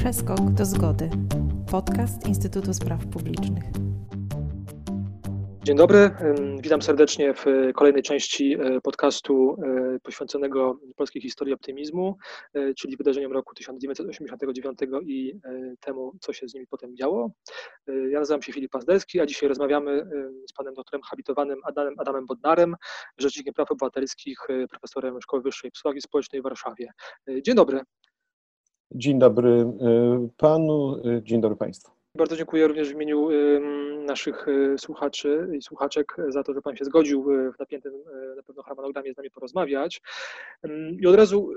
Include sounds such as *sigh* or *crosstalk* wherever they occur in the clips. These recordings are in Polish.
Przeskok do zgody. Podcast Instytutu Spraw Publicznych. Dzień dobry, witam serdecznie w kolejnej części e, podcastu e, poświęconego polskiej historii optymizmu, e, czyli wydarzeniom roku 1989 i temu, co się z nimi potem działo. Ja nazywam się Filip Pazderski, a dzisiaj rozmawiamy z panem doktorem habilitowanym Adamem, Adamem Bodnarem, rzecznikiem praw obywatelskich, profesorem Szkoły Wyższej Psychologii Społecznej w Warszawie. Dzień dobry. Dzień dobry panu, dzień dobry państwu. Bardzo dziękuję również w imieniu naszych e, słuchaczy i słuchaczek za to, że Pan się zgodził e, w napiętym e, na pewno harmonogramie z nami porozmawiać. I od razu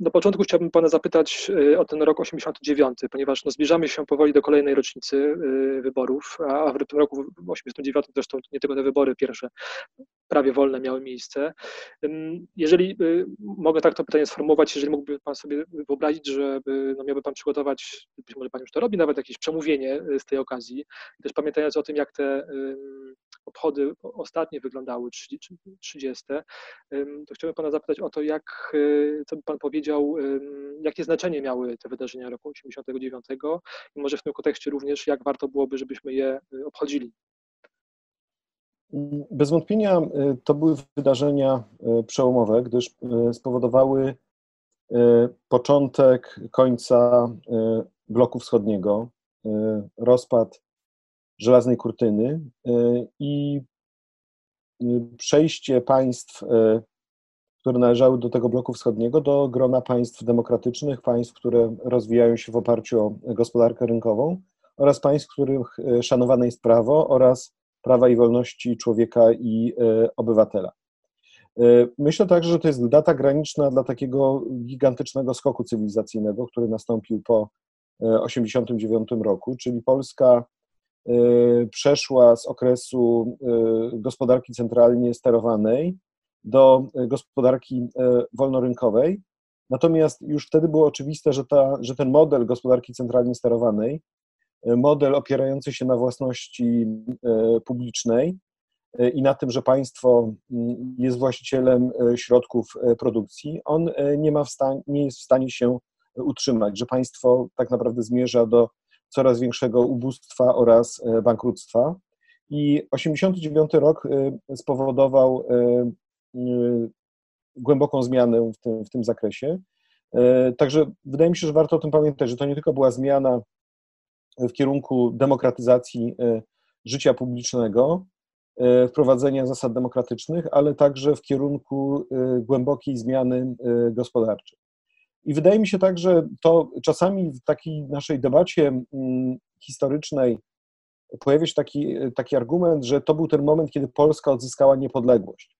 na początku chciałbym Pana zapytać o ten rok 89, ponieważ no, zbliżamy się powoli do kolejnej rocznicy wyborów, a w tym roku, w 89 zresztą nie tylko te wybory pierwsze, prawie wolne miały miejsce. Jeżeli mogę tak to pytanie sformułować, jeżeli mógłby Pan sobie wyobrazić, że no, miałby Pan przygotować, być może Pan już to robi, nawet jakieś przemówienie z tej okazji, też pamiętając o tym, jak te obchody ostatnie wyglądały, 30, to chciałbym Pana zapytać o to, jak, y, co by Pan powiedział, jakie znaczenie miały te wydarzenia roku 89 i może w tym kontekście również, jak warto byłoby, żebyśmy je y, obchodzili. Bez wątpienia y, to były wydarzenia przełomowe, gdyż spowodowały początek końca bloku wschodniego, rozpad żelaznej kurtyny i przejście państw, które należały do tego bloku wschodniego, do grona państw demokratycznych, państw, które rozwijają się w oparciu o gospodarkę rynkową oraz państw, których szanowane jest prawo oraz prawa i wolności człowieka i obywatela. Myślę także, że to jest data graniczna dla takiego gigantycznego skoku cywilizacyjnego, który nastąpił po 1989 roku, czyli Polska przeszła z okresu gospodarki centralnie sterowanej do gospodarki wolnorynkowej. Natomiast już wtedy było oczywiste, że, ta, że ten model gospodarki centralnie sterowanej, model opierający się na własności publicznej i na tym, że państwo jest właścicielem środków produkcji, on nie, ma w nie jest w stanie się utrzymać, że państwo tak naprawdę zmierza do coraz większego ubóstwa oraz e, bankructwa. I 89 rok e, spowodował e, głęboką zmianę w tym, w tym zakresie. Także wydaje mi się, że warto o tym pamiętać, że to nie tylko była zmiana w kierunku demokratyzacji życia publicznego, wprowadzenia zasad demokratycznych, ale także w kierunku głębokiej zmiany gospodarczej. I wydaje mi się tak, że to czasami w takiej naszej debacie mm, historycznej pojawia się taki, taki argument, że to był ten moment, kiedy Polska odzyskała niepodległość.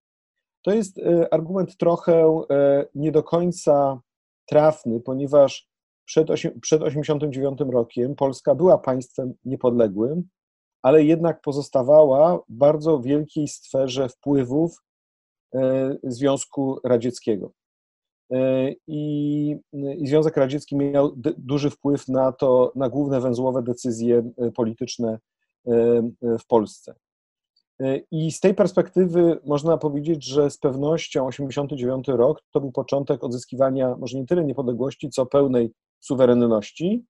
To jest e, argument trochę e, nie do końca trafny, ponieważ przed, przed 89 rokiem Polska była państwem niepodległym, ale jednak pozostawała w bardzo wielkiej sferze wpływów e, Związku Radzieckiego. E, I, I, Związek Radziecki miał duży wpływ na to, na główne węzłowe decyzje e, polityczne e, w Polsce. I z tej perspektywy można powiedzieć, że z pewnością 89 rok to był początek odzyskiwania może nie tyle niepodległości, co pełnej suwerenności,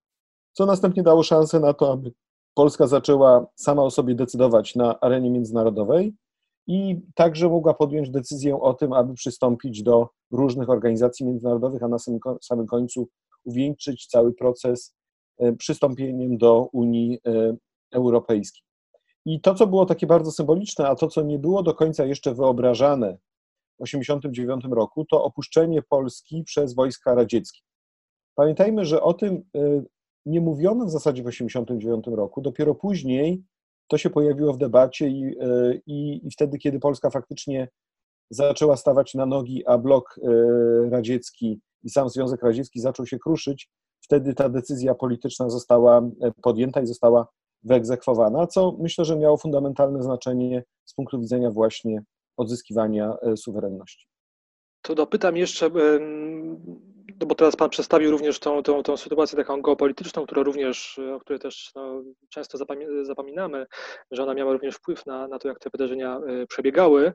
co następnie dało szansę na to, aby Polska zaczęła sama o sobie decydować na arenie międzynarodowej i także mogła podjąć decyzję o tym, aby przystąpić do różnych organizacji międzynarodowych, a na samym końcu uwieńczyć cały proces e, przystąpieniem do Unii e, Europejskiej. I to, co było takie bardzo symboliczne, a to, co nie było do końca jeszcze wyobrażane w 1989 roku, to opuszczenie Polski przez wojska radzieckie. Pamiętajmy, że o tym e, nie mówiono w zasadzie w 1989 roku, dopiero później to się pojawiło w debacie i, e, i, i wtedy, kiedy Polska faktycznie zaczęła stawać na nogi, a blok e, radziecki i sam Związek Radziecki zaczął się kruszyć, wtedy ta decyzja polityczna została e, podjęta i została wyegzekwowana, co myślę, że miało fundamentalne znaczenie z punktu widzenia właśnie odzyskiwania suwerenności. To dopytam jeszcze, no bo teraz Pan przedstawił również tą, tą, tą sytuację taką geopolityczną, która również, o której też no, często zapominamy, że ona miała również wpływ na, na to, jak te wydarzenia e, przebiegały.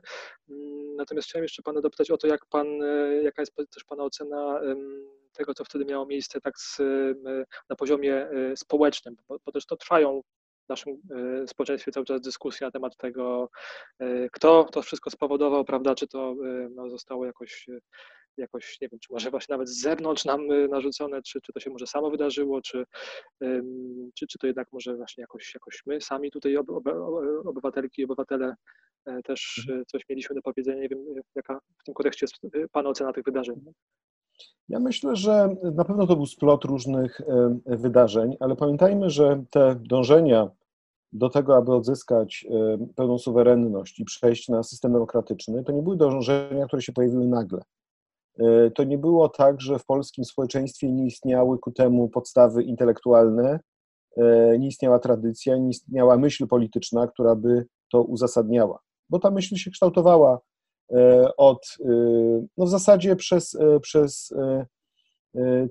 Mm, natomiast chciałem jeszcze Pana dopytać o to, jak Pan, e, jaka jest też Pana ocena tego, co wtedy miało miejsce tak z, na poziomie społecznym, bo, bo też to trwają naszym społeczeństwie cały czas dyskusje na temat tego, kto to wszystko spowodował, prawda, czy to no, zostało jakoś jakoś, nie wiem, czy może właśnie nawet z zewnątrz nam narzucone, czy, czy to się może samo wydarzyło, czy, czy, czy to jednak może właśnie jakoś, jakoś my sami tutaj obywatelki i obywatele e, też mhm. coś mieliśmy do powiedzenia. Nie wiem, jaka w tym kontekście jest Pana ocena tych wydarzeń. Ja myślę, że na pewno to był splot różnych e, wydarzeń, ale pamiętajmy, że te dążenia do tego, aby odzyskać e, pełną suwerenność i przejść na system demokratyczny, to nie były dążenia, które się pojawiły nagle. E, to nie było tak, że w polskim społeczeństwie nie istniały ku temu podstawy intelektualne, e, nie istniała tradycja, nie istniała myśl polityczna, która by to uzasadniała. Bo ta myśl się kształtowała od, no w zasadzie przez, przez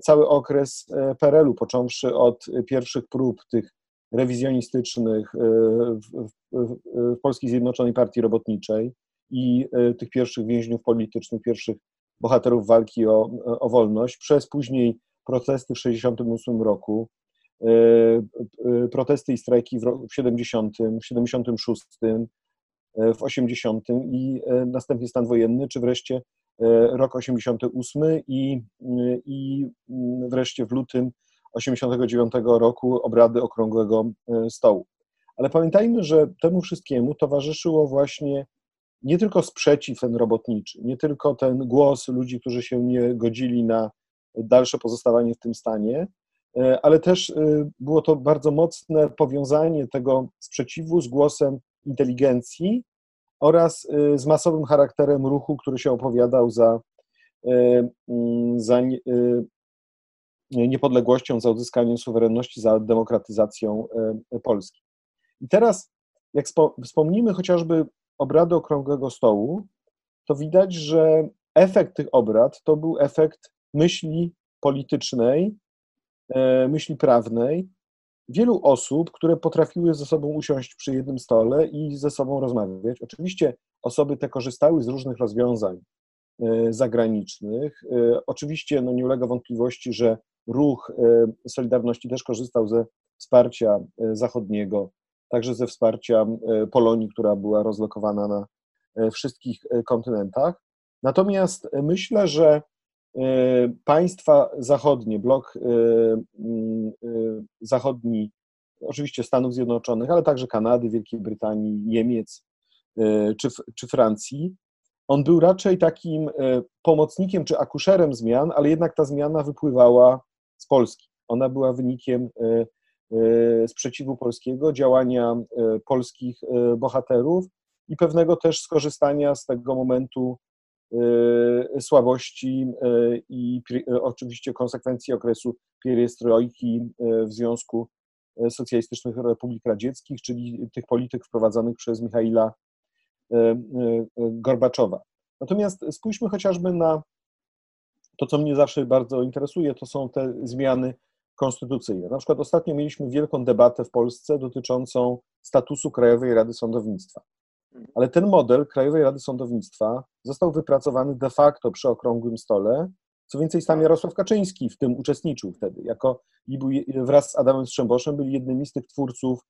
cały okres PRL-u, począwszy od pierwszych prób tych rewizjonistycznych w, w, w Polskiej Zjednoczonej Partii Robotniczej i tych pierwszych więźniów politycznych, pierwszych bohaterów walki o, o wolność, przez później protesty w 1968 roku, e, e, protesty i strajki w 70, w 76, e, w 80 i następnie stan wojenny, czy wreszcie rok 88 i, i wreszcie w lutym 89 roku obrady Okrągłego Stołu. Ale pamiętajmy, że temu wszystkiemu towarzyszyło właśnie nie tylko sprzeciw ten robotniczy, nie tylko ten głos ludzi, którzy się nie godzili na dalsze pozostawanie w tym stanie, e, ale też e, było to bardzo mocne powiązanie tego sprzeciwu z głosem inteligencji oraz e, z masowym charakterem ruchu, który się opowiadał za, za niepodległością, za odzyskaniem suwerenności, za demokratyzacją Polski. I teraz, jak wspomnimy chociażby obrady Okrągłego Stołu, to widać, że efekt tych obrad to był efekt myśli politycznej, e, myśli prawnej, wielu osób, które potrafiły ze sobą usiąść przy jednym stole i ze sobą rozmawiać. Oczywiście osoby te korzystały z różnych rozwiązań e, zagranicznych. E, oczywiście no, nie ulega wątpliwości, że ruch Solidarności też korzystał ze wsparcia zachodniego, także ze wsparcia e, Polonii, która była rozlokowana na e, wszystkich e, kontynentach. Natomiast myślę, że państwa zachodnie, blok zachodni, oczywiście Stanów Zjednoczonych, ale także Kanady, Wielkiej Brytanii, Niemiec czy, czy Francji, on był raczej takim pomocnikiem czy akuszerem zmian, ale jednak ta zmiana wypływała z Polski. Ona była wynikiem E, sprzeciwu polskiego, działania e, polskich e, bohaterów i pewnego też skorzystania z tego momentu słabości i oczywiście konsekwencji okresu pierestrojki w Związku Socjalistycznych Republik Radzieckich, czyli tych polityk wprowadzonych przez Michaila Gorbaczowa. Natomiast spójrzmy chociażby na to, co mnie zawsze bardzo interesuje, to są te zmiany konstytucyjne. Na przykład ostatnio mieliśmy wielką debatę w Polsce dotyczącą statusu Krajowej Rady Sądownictwa. Ale ten model Krajowej Rady Sądownictwa został wypracowany de facto przy okrągłym stole. Co więcej, sam Jarosław Kaczyński w tym uczestniczył wtedy. Jako, wraz z Adamem Strzemboszem byli jednymi z tych twórców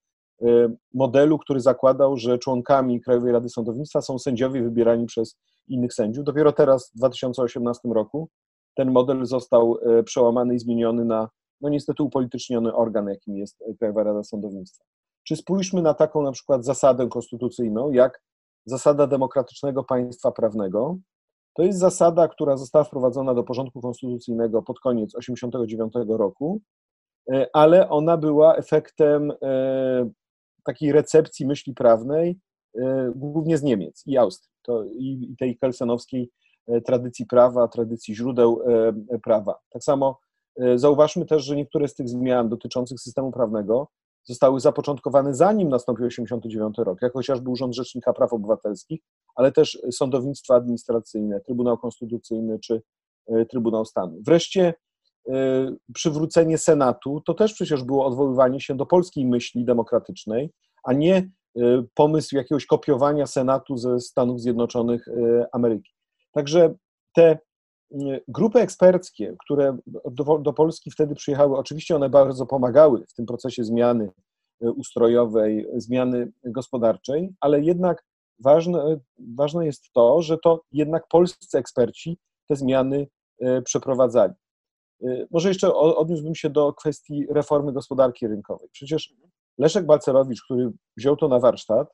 y, modelu, który zakładał, że członkami Krajowej Rady Sądownictwa są sędziowie wybierani przez innych sędziów. Dopiero teraz, w 2018 roku, ten model został y, przełamany i zmieniony na no niestety upolityczniony organ, jakim jest Krajowa Rada Sądownictwa. Czy spójrzmy na taką na przykład zasadę konstytucyjną, jak zasada demokratycznego państwa prawnego. To jest zasada, która została wprowadzona do porządku konstytucyjnego pod koniec 1989 roku, e, ale ona była efektem e, takiej recepcji myśli prawnej, e, głównie z Niemiec i Austrii, to i tej kelsenowskiej tradycji prawa, tradycji źródeł prawa. Tak samo E, zauważmy też, że niektóre z tych zmian dotyczących systemu prawnego zostały zapoczątkowane zanim nastąpił 89 rok, jak chociażby Urząd Rzecznika Praw Obywatelskich, ale też sądownictwo administracyjne, Trybunał Konstytucyjny czy e, Trybunał Stanu. Wreszcie e, przywrócenie Senatu to też przecież było odwoływanie się do polskiej myśli demokratycznej, a nie pomysł jakiegoś kopiowania Senatu ze Stanów Zjednoczonych Ameryki. Także te grupy eksperckie, które do, Polski wtedy przyjechały, oczywiście one bardzo pomagały w tym procesie zmiany ustrojowej, zmiany gospodarczej, ale jednak ważne, ważne jest to, że to jednak polscy eksperci te zmiany przeprowadzali. Może jeszcze odniósłbym się do kwestii reformy gospodarki rynkowej. Przecież Leszek Balcerowicz, który wziął to na warsztat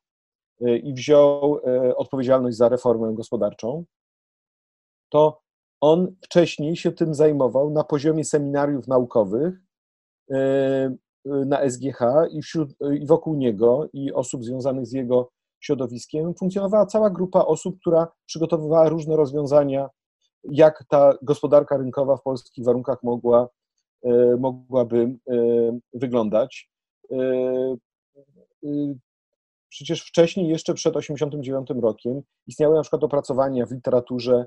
i wziął odpowiedzialność za reformę gospodarczą, to on wcześniej się tym zajmował na poziomie seminariów naukowych na SGH i, wśród, i wokół niego i osób związanych z jego środowiskiem funkcjonowała cała grupa osób, która przygotowywała różne rozwiązania, jak ta gospodarka rynkowa w polskich warunkach mogła, mogłaby wyglądać. Przecież wcześniej, jeszcze przed 1989 rokiem, istniały na przykład opracowania w literaturze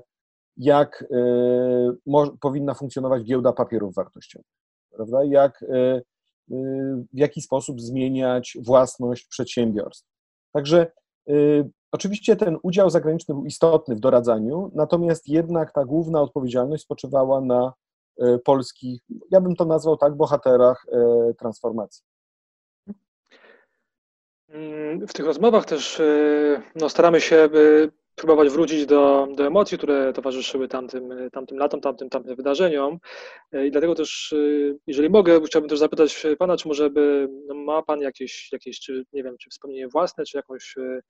jak e, powinna funkcjonować giełda papierów wartościowych, prawda? Jak, e, e, w jaki sposób zmieniać własność przedsiębiorstw. Także oczywiście ten udział zagraniczny był istotny w doradzaniu, natomiast jednak ta główna odpowiedzialność spoczywała na polskich, ja bym to nazwał tak, bohaterach transformacji. Mm, w tych rozmowach też no, staramy się próbować wrócić do, do emocji, które towarzyszyły tamtym, tamtym latom, tamtym, tamtym wydarzeniom. I dlatego też, jeżeli mogę, chciałbym też zapytać Pana, czy może by, no ma Pan jakieś, jakieś, czy nie wiem, czy wspomnienie własne, czy jakąś e,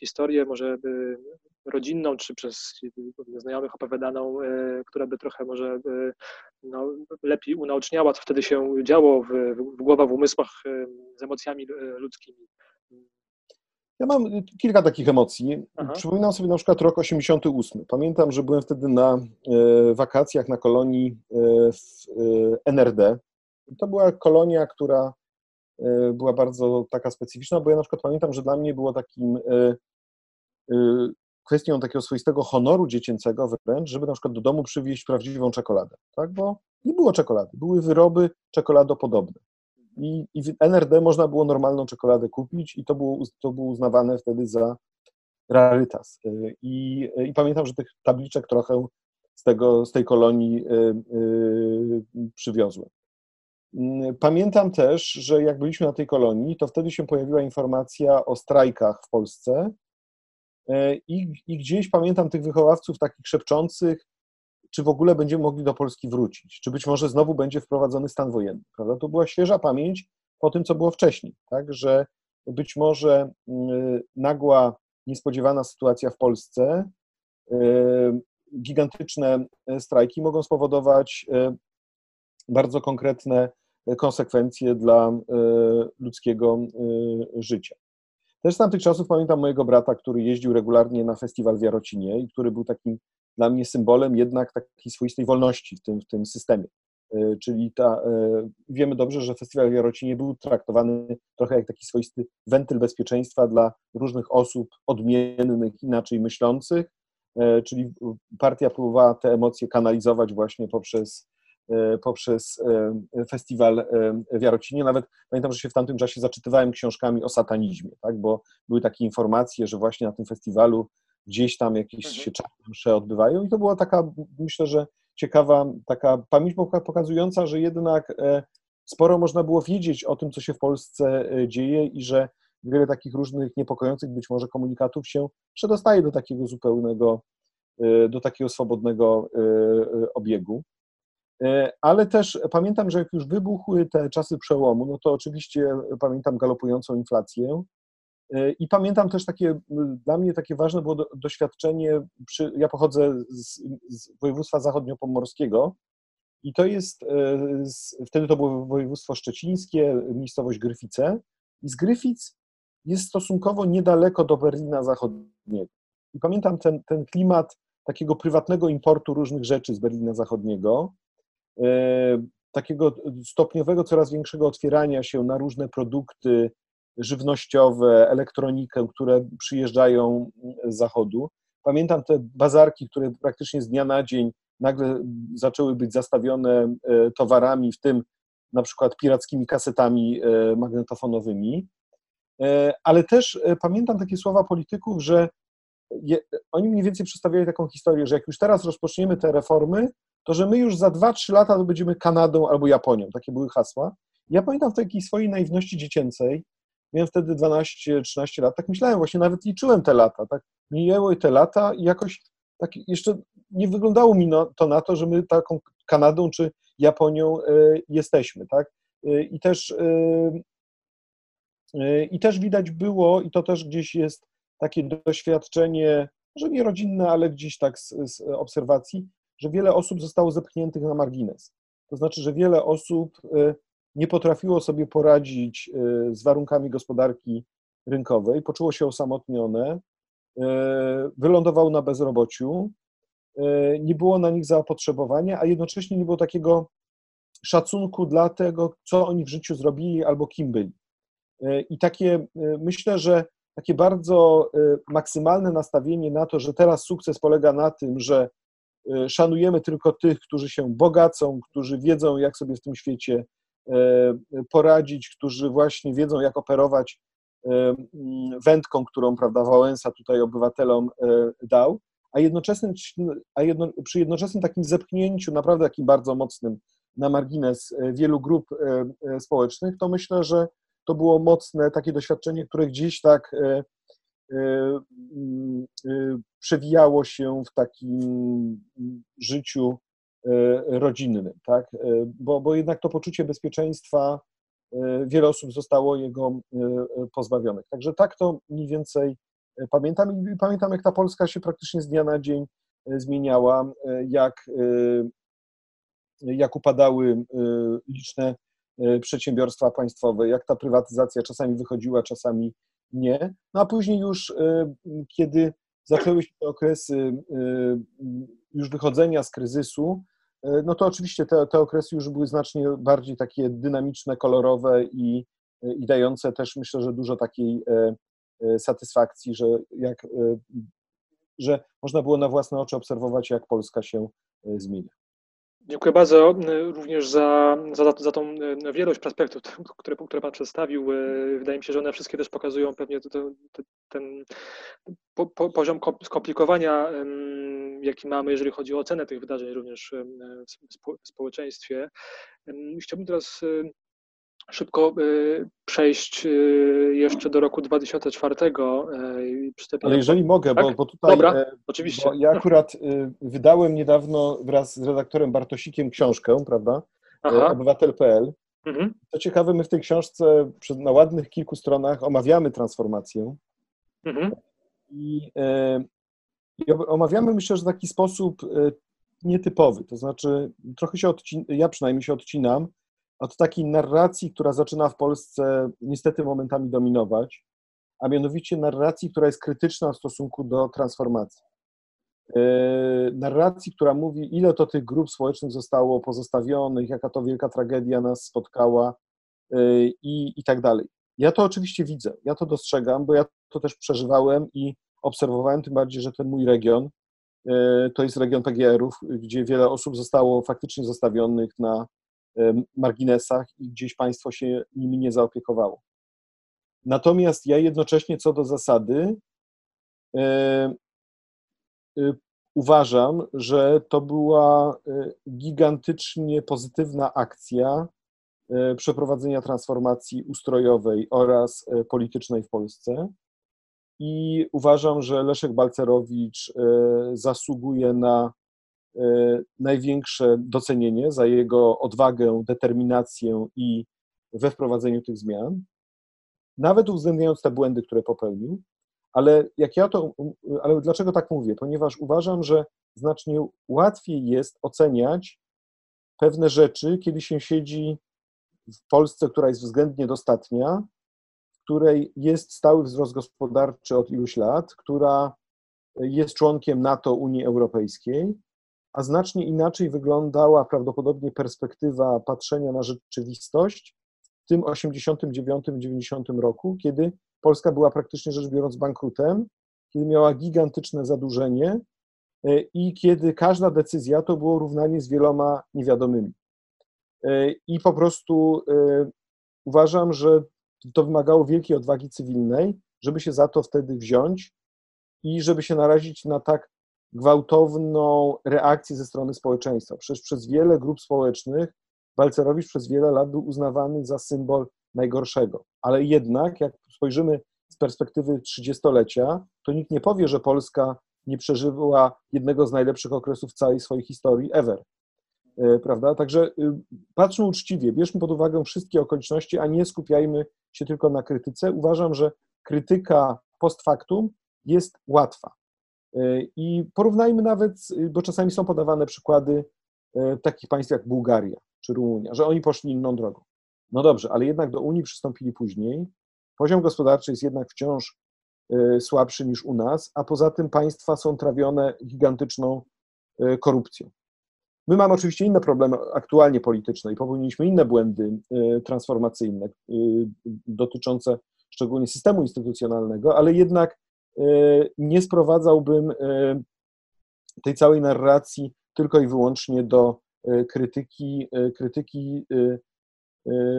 historię, może by rodzinną, czy przez znajomych opowiadaną, e, która by trochę może by, no, lepiej unaoczniała, co wtedy się działo w, w głowach, w umysłach e, z emocjami ludzkimi. Ja mam kilka takich emocji. Aha. Przypominam sobie na przykład rok 88. Pamiętam, że byłem wtedy na e, wakacjach na kolonii e, w e, NRD. To była kolonia, która była bardzo taka specyficzna, bo ja na przykład pamiętam, że dla mnie było takim kwestią takiego swoistego honoru dziecięcego wręcz, żeby na przykład do domu przywieźć prawdziwą czekoladę, tak? Bo nie było czekolady, były wyroby czekoladopodobne. I, I, w NRD można było normalną czekoladę kupić i to było, to było uznawane wtedy za rarytas. Y, I, I, pamiętam, że tych tabliczek trochę z, tego, z tej kolonii y, przywiozłem. Mm, pamiętam też, że jak byliśmy na tej kolonii, to wtedy się pojawiła informacja o strajkach w Polsce i, i gdzieś pamiętam tych wychowawców takich szepczących, czy w ogóle będziemy mogli do Polski wrócić, czy być może znowu będzie wprowadzony stan wojenny. Prawda? To była świeża pamięć po tym, co było wcześniej, tak? że być może mm, nagła, niespodziewana sytuacja w Polsce, y, gigantyczne y, strajki mogą spowodować y, bardzo konkretne konsekwencje dla ludzkiego życia. Też z tamtych czasów pamiętam mojego brata, który jeździł regularnie na festiwal w Jarocinie i który był takim dla mnie symbolem jednak takiej swoistej wolności w tym, w tym systemie. E, czyli ta, e, wiemy dobrze, że festiwal w Jarocinie był traktowany trochę jak taki swoisty wentyl bezpieczeństwa dla różnych osób odmiennych, inaczej myślących, e, czyli partia próbowała te emocje kanalizować właśnie poprzez, poprzez festiwal w Jarocinie. Nawet pamiętam, że się w tamtym czasie zaczytywałem książkami o satanizmie, tak? bo były takie informacje, że właśnie na tym festiwalu gdzieś tam jakieś mhm. się czarne odbywają i to była taka, myślę, że ciekawa taka pamięć pokazująca, że jednak e, sporo można było wiedzieć o tym, co się w Polsce e, dzieje i że wiele takich różnych niepokojących być może komunikatów się przedostaje do takiego zupełnego, e, do takiego swobodnego obiegu. Ale też pamiętam, że jak już wybuchły te czasy przełomu, no to oczywiście pamiętam galopującą inflację, i pamiętam też takie, dla mnie takie ważne było doświadczenie, przy, ja pochodzę z, z województwa zachodniopomorskiego i to jest, e, wtedy to było województwo szczecińskie, miejscowość Gryfice i z Gryfic jest stosunkowo niedaleko do Berlina Zachodniego. I pamiętam ten, ten klimat takiego prywatnego importu różnych rzeczy z Berlina Zachodniego, e, takiego stopniowego, coraz większego otwierania się na różne produkty, żywnościowe, elektronikę, które przyjeżdżają z zachodu. Pamiętam te bazarki, które praktycznie z dnia na dzień nagle zaczęły być zastawione e, towarami, w tym na przykład pirackimi kasetami e, magnetofonowymi. E, ale też pamiętam takie słowa polityków, że je, oni mniej więcej przedstawiali taką historię, że jak już teraz rozpoczniemy te reformy, to że my już za 2-3 lata będziemy Kanadą albo Japonią. Takie były hasła. Ja pamiętam w takiej swojej naiwności dziecięcej, miałem wtedy 12-13 lat, tak myślałem, właśnie nawet liczyłem te lata, tak mijały te lata i jakoś tak jeszcze nie wyglądało mi to na to, że my taką Kanadą czy Japonią e, jesteśmy, tak? E, I też, e, I też widać było, i to też gdzieś jest takie doświadczenie, może nie rodzinne, ale gdzieś tak z, z obserwacji, że wiele osób zostało zepchniętych na margines. To znaczy, że wiele osób nie potrafiło sobie poradzić z warunkami gospodarki rynkowej, poczuło się osamotnione, wylądowało na bezrobociu, nie było na nich zapotrzebowania, a jednocześnie nie było takiego szacunku dla tego, co oni w życiu zrobili albo kim byli. I takie, myślę, że takie bardzo maksymalne nastawienie na to, że teraz sukces polega na tym, że szanujemy tylko tych, którzy się bogacą, którzy wiedzą, jak sobie w tym świecie poradzić, którzy właśnie wiedzą, jak operować wędką, którą prawda, Wałęsa tutaj obywatelom dał, a, jednoczesnym, a jedno, przy jednoczesnym takim zepchnięciu, naprawdę takim bardzo mocnym na margines e, wielu grup e, e, społecznych, to myślę, że to było mocne takie doświadczenie, które gdzieś tak przewijało się w takim życiu rodzinnym, tak? Bo, bo jednak to poczucie bezpieczeństwa wiele osób zostało jego pozbawionych. Także tak to mniej więcej pamiętam i pamiętam, jak ta Polska się praktycznie z dnia na dzień zmieniała, jak jak upadały liczne przedsiębiorstwa państwowe, jak ta prywatyzacja czasami wychodziła, czasami nie. No a później już, kiedy zaczęły się te okresy już wychodzenia z kryzysu, no to oczywiście te, te okresy już były znacznie bardziej takie dynamiczne, kolorowe i, i dające też myślę, że dużo takiej e, e, satysfakcji, że, jak, e, że można było na własne oczy obserwować, jak Polska się zmienia. Dziękuję bardzo e, również za, za, za tą e, wielość perspektyw, *laughs* które, które Pan przedstawił. E, wydaje mi się, że one wszystkie też pokazują pewnie ten, ten po, po, poziom skomplikowania, jaki mamy, jeżeli chodzi o ocenę tych wydarzeń również w społeczeństwie. Chciałbym teraz szybko y, przejść y, jeszcze do roku 2004. Y, Ale jeżeli mogę, tak? bo, bo tutaj. Dobra, e, oczywiście. Ja akurat wydałem niedawno wraz z redaktorem Bartosikiem książkę, prawda? E. Obywatel.pl. Mhm. Co ciekawe, my w tej książce na ładnych kilku stronach omawiamy transformację. Mhm. I, e, I omawiamy, myślę, że w taki sposób nietypowy. To znaczy, trochę się odcinam, ja przynajmniej się odcinam od takiej narracji, która zaczyna w Polsce niestety momentami dominować, a mianowicie narracji, która jest krytyczna w stosunku do transformacji. E, narracji, która mówi, ile to tych grup społecznych zostało pozostawionych, jaka to wielka tragedia nas spotkała e, i, i tak dalej. Ja to oczywiście widzę, ja to dostrzegam, bo ja to też przeżywałem i obserwowałem, tym bardziej, że ten mój region e, to jest region PGR-ów, gdzie wiele osób zostało faktycznie zostawionych na marginesach i gdzieś państwo się nimi nie zaopiekowało. Natomiast ja jednocześnie co do zasady e, e, uważam, że to była e, gigantycznie pozytywna akcja przeprowadzenia transformacji ustrojowej oraz politycznej w Polsce. I uważam, że Leszek Balcerowicz zasługuje na E, największe docenienie za jego odwagę, determinację i we wprowadzeniu tych zmian, nawet uwzględniając te błędy, które popełnił. Ale jak ja to, ale dlaczego tak mówię? Ponieważ uważam, że znacznie łatwiej jest oceniać pewne rzeczy, kiedy się siedzi w Polsce, która jest względnie dostatnia, w której jest stały wzrost gospodarczy od iluś lat, która jest członkiem NATO, Unii Europejskiej, a znacznie inaczej wyglądała prawdopodobnie perspektywa patrzenia na rzeczywistość w tym 89-90 roku, kiedy Polska była praktycznie rzecz biorąc bankrutem, kiedy miała gigantyczne zadłużenie e, i kiedy każda decyzja to było równanie z wieloma niewiadomymi. E, I po prostu e, uważam, że to wymagało wielkiej odwagi cywilnej, żeby się za to wtedy wziąć i żeby się narazić na tak gwałtowną reakcję ze strony społeczeństwa. Przecież przez wiele grup społecznych Balcerowicz przez wiele lat był uznawany za symbol najgorszego. Ale jednak, jak spojrzymy z perspektywy trzydziestolecia, to nikt nie powie, że Polska nie przeżyła jednego z najlepszych okresów całej swojej historii ever. E, prawda? Także y, patrzmy uczciwie, bierzmy pod uwagę wszystkie okoliczności, a nie skupiajmy się tylko na krytyce. Uważam, że krytyka post factum jest łatwa. E, I porównajmy nawet, bo czasami są podawane przykłady e, takich państw jak Bułgaria czy Rumunia, że oni poszli inną drogą. No dobrze, ale jednak do Unii przystąpili później. Poziom gospodarczy jest jednak wciąż słabszy niż u nas, a poza tym państwa są trawione gigantyczną korupcją. My mamy oczywiście inne problemy aktualnie polityczne i popełniliśmy inne błędy transformacyjne dotyczące szczególnie systemu instytucjonalnego, ale jednak nie sprowadzałbym tej całej narracji tylko i wyłącznie do krytyki, krytyki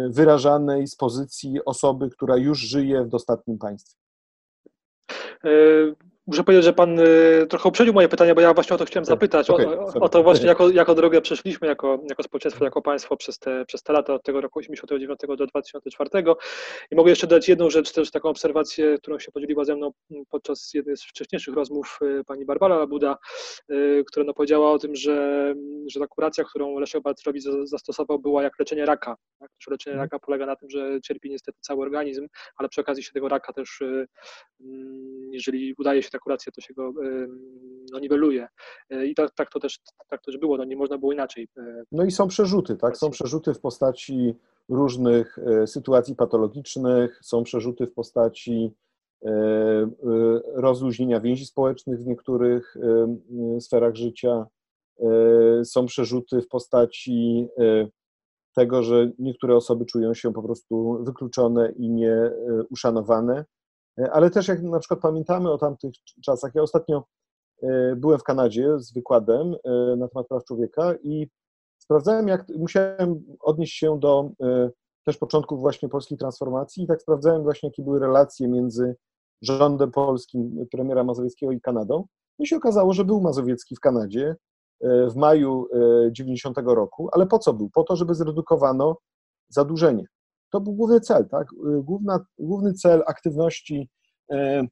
wyrażanej z pozycji osoby, która już żyje w dostatnim państwie. Muszę powiedzieć, że Pan y, trochę uprzedził moje pytanie, bo ja właśnie o to chciałem zapytać. Okay, o, o, to właśnie, jako, jako drogę przeszliśmy, jako, jako społeczeństwo, jako państwo przez te, przez te lata, od tego roku 1989 do 2004. I mogę jeszcze dać jedną rzecz, też taką obserwację, którą się podzieliła ze mną podczas jednej z wcześniejszych rozmów y, pani Barbara Labuda, y, która no powiedziała o tym, że, że ta kuracja, którą Leszek Balcerowicz zastosował, była jak leczenie raka. Tak? Leczenie mhm. raka polega na tym, że cierpi niestety cały organizm, ale przy okazji się tego raka też, mm, jeżeli udaje się ta kuracja, to się go no, niweluje. E, I tak, tak, to też, tak też było, no, nie można było inaczej. E, no i są przerzuty, tak? Są przerzuty w postaci różnych e, sytuacji patologicznych, są przerzuty w postaci rozluźnienia więzi społecznych w niektórych sferach życia, są przerzuty w postaci tego, że niektóre osoby czują się po prostu wykluczone i nieuszanowane. E, ale też jak na przykład pamiętamy o tamtych czasach, ja ostatnio e, byłem w Kanadzie z wykładem e, na temat praw człowieka i sprawdzałem, jak musiałem odnieść się do też początków właśnie polskiej transformacji i tak sprawdzałem właśnie, jakie były relacje między rządem polskim premiera Mazowieckiego i Kanadą. I się okazało, że był Mazowiecki w Kanadzie w maju 90 roku, ale po co był? Po to, żeby zredukowano zadłużenie. To był główny cel, tak? Główna, główny cel aktywności e,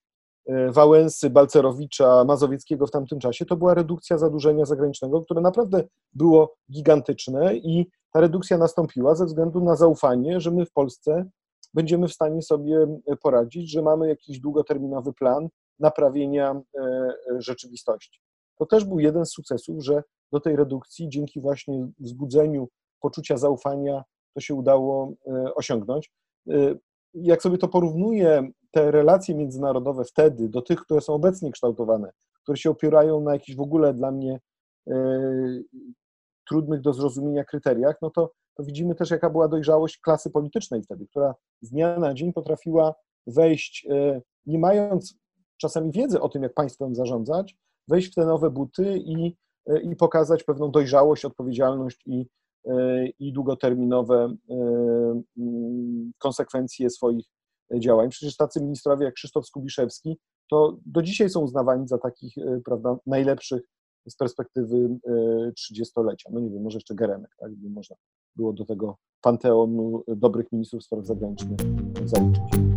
e, Wałęsy, Balcerowicza, Mazowieckiego w tamtym czasie to była redukcja zadłużenia zagranicznego, które naprawdę było gigantyczne i ta redukcja nastąpiła ze względu na zaufanie, że my w Polsce będziemy w stanie sobie poradzić, że mamy jakiś długoterminowy plan naprawienia e, rzeczywistości. To też był jeden z sukcesów, że do tej redukcji dzięki właśnie wzbudzeniu poczucia zaufania to się udało e, osiągnąć. E, jak sobie to porównuję, te relacje międzynarodowe wtedy do tych, które są obecnie kształtowane, które się opierają na jakichś w ogóle dla mnie e, trudnych do zrozumienia kryteriach, no to, to widzimy też, jaka była dojrzałość klasy politycznej wtedy, która z dnia na dzień potrafiła wejść, nie mając czasami wiedzy o tym, jak państwem zarządzać, wejść w te nowe buty i, i pokazać pewną dojrzałość, odpowiedzialność i, i długoterminowe e, mm, konsekwencje swoich działań. Przecież tacy ministrowie jak Krzysztof Skubiszewski to do dzisiaj są uznawani za takich e, prawda, najlepszych z perspektywy e, trzydziestolecia. No nie wiem, może jeszcze Geremek, tak, by można było do tego panteonu dobrych ministrów spraw zagranicznych zaliczyć.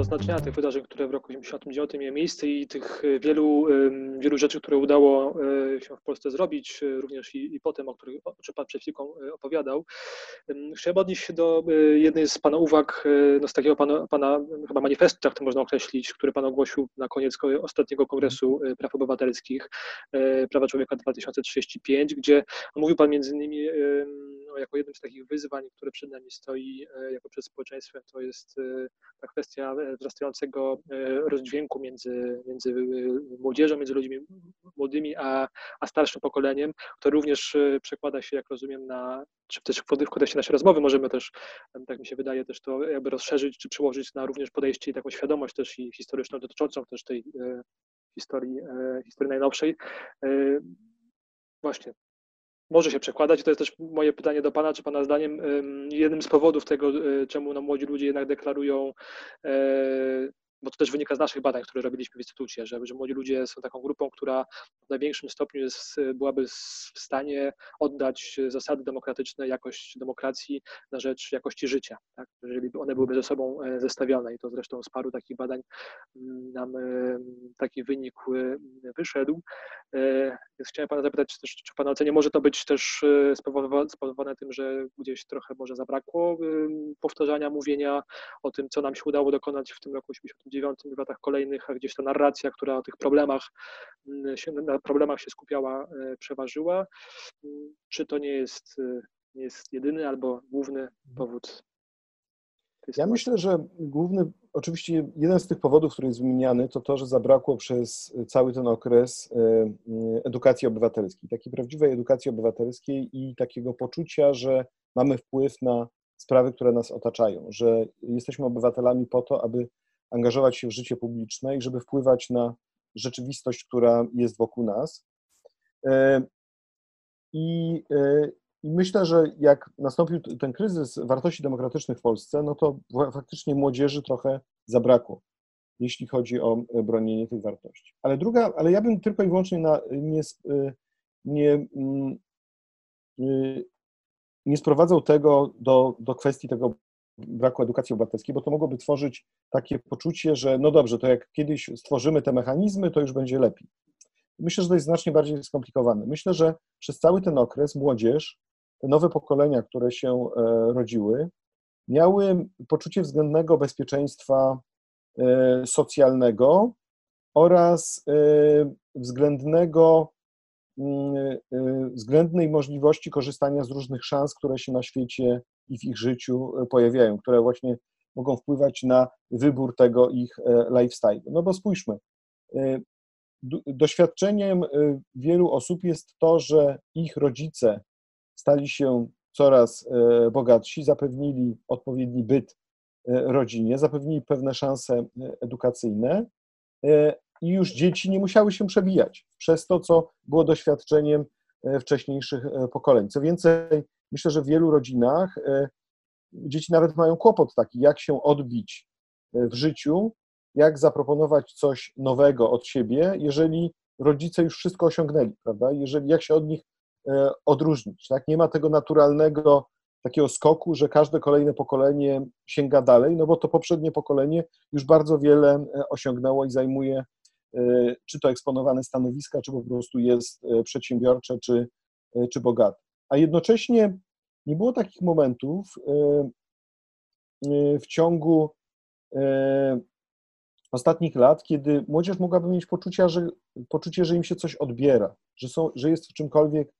Do, znaczenia tych wydarzeń, które w roku 1989 miały miejsce i tych e, wielu, wielu rzeczy, które udało e, się w Polsce zrobić, e, również i, i potem, o których o czym Pan przed chwilką opowiadał. Chciałem odnieść się do jednej z Pana uwag, no z takiego Pana, pana chyba manifestu, to można określić, który Pan ogłosił na koniec ostatniego Kongresu Praw Obywatelskich, Prawa Człowieka 2035, gdzie mówił Pan między innymi no, jako jednym z takich wyzwań, które przed nami stoi jako przed społeczeństwem, to jest ta kwestia wzrastającego rozdźwięku między, między młodzieżą, między ludźmi młodymi a, a starszym pokoleniem, to również przekłada się, jak rozumiem, na, czy też w kontekście naszej rozmowy możemy też, tak mi się wydaje, też to jakby rozszerzyć, czy przełożyć na również podejście i taką świadomość też i historyczną dotyczącą też tej historii, historii najnowszej. Właśnie, może się przekładać. To jest też moje pytanie do Pana, czy Pana zdaniem jednym z powodów tego, czemu no, młodzi ludzie jednak deklarują bo to też wynika z naszych badań, które robiliśmy w instytucie, że, że młodzi ludzie są taką grupą, która w największym stopniu jest, byłaby w stanie oddać zasady demokratyczne, jakość demokracji na rzecz jakości życia, tak? jeżeli one byłyby ze sobą e, zestawione. I to zresztą z paru takich badań mm, nam e, taki wynik e, wyszedł. Więc chciałem Pana zapytać, też, czy Pana ocenie może to być też spowodowane tym, że gdzieś trochę może zabrakło powtarzania, mówienia o tym, co nam się udało dokonać w tym roku 89 w latach kolejnych, a gdzieś ta narracja, która o tych problemach mm, się, na problemach się skupiała, e, przeważyła. Mm, czy to nie jest, e, nie jest jedyny albo główny powód? Ja myślę, że główny, oczywiście jeden z tych powodów, który jest wymieniany, to to, że zabrakło przez cały ten okres e, edukacji obywatelskiej, takiej prawdziwej edukacji obywatelskiej i takiego poczucia, że mamy wpływ na sprawy, które nas otaczają, że jesteśmy obywatelami po to, aby angażować się w życie publiczne i żeby wpływać na rzeczywistość, która jest wokół nas. E, I, e, I, myślę, że jak nastąpił ten kryzys wartości demokratycznych w Polsce, no to faktycznie młodzieży trochę zabrakło, jeśli chodzi o bronienie tych wartości. Ale druga, ale ja bym tylko i wyłącznie na, nie, e, nie, mm, nie sprowadzał tego do, do kwestii tego braku edukacji obywatelskiej, bo to mogłoby tworzyć takie poczucie, że no dobrze, to jak kiedyś stworzymy te mechanizmy, to już będzie lepiej. Myślę, że to jest znacznie bardziej skomplikowane. Myślę, że przez cały ten okres młodzież, te nowe pokolenia, które się e, rodziły, miały poczucie względnego bezpieczeństwa e, socjalnego oraz e, względnego mm, względnej możliwości korzystania z różnych szans, które się na świecie i w ich życiu e, pojawiają, które właśnie mogą wpływać na wybór tego ich e, lifestyle. No bo spójrzmy, e, doświadczeniem wielu osób jest to, że ich rodzice stali się coraz bogatsi, zapewnili odpowiedni byt rodzinie, zapewnili pewne szanse edukacyjne i już dzieci nie musiały się przebijać przez to, co było doświadczeniem wcześniejszych pokoleń. Co więcej, myślę, że w wielu rodzinach e, dzieci nawet mają kłopot taki, jak się odbić e, w życiu, jak zaproponować coś nowego od siebie, jeżeli rodzice już wszystko osiągnęli, prawda? Jeżeli, jak się od nich e, odróżnić, tak? Nie ma tego naturalnego takiego skoku, że każde kolejne pokolenie sięga dalej, no bo to poprzednie pokolenie już bardzo wiele osiągnęło i zajmuje czy to eksponowane stanowiska, czy po prostu jest przedsiębiorcze, czy, czy bogate a jednocześnie nie było takich momentów e, e, w ciągu e, ostatnich lat, kiedy młodzież mogłaby mieć poczucie, że, poczucie, że im się coś odbiera, że, są, że jest w czymkolwiek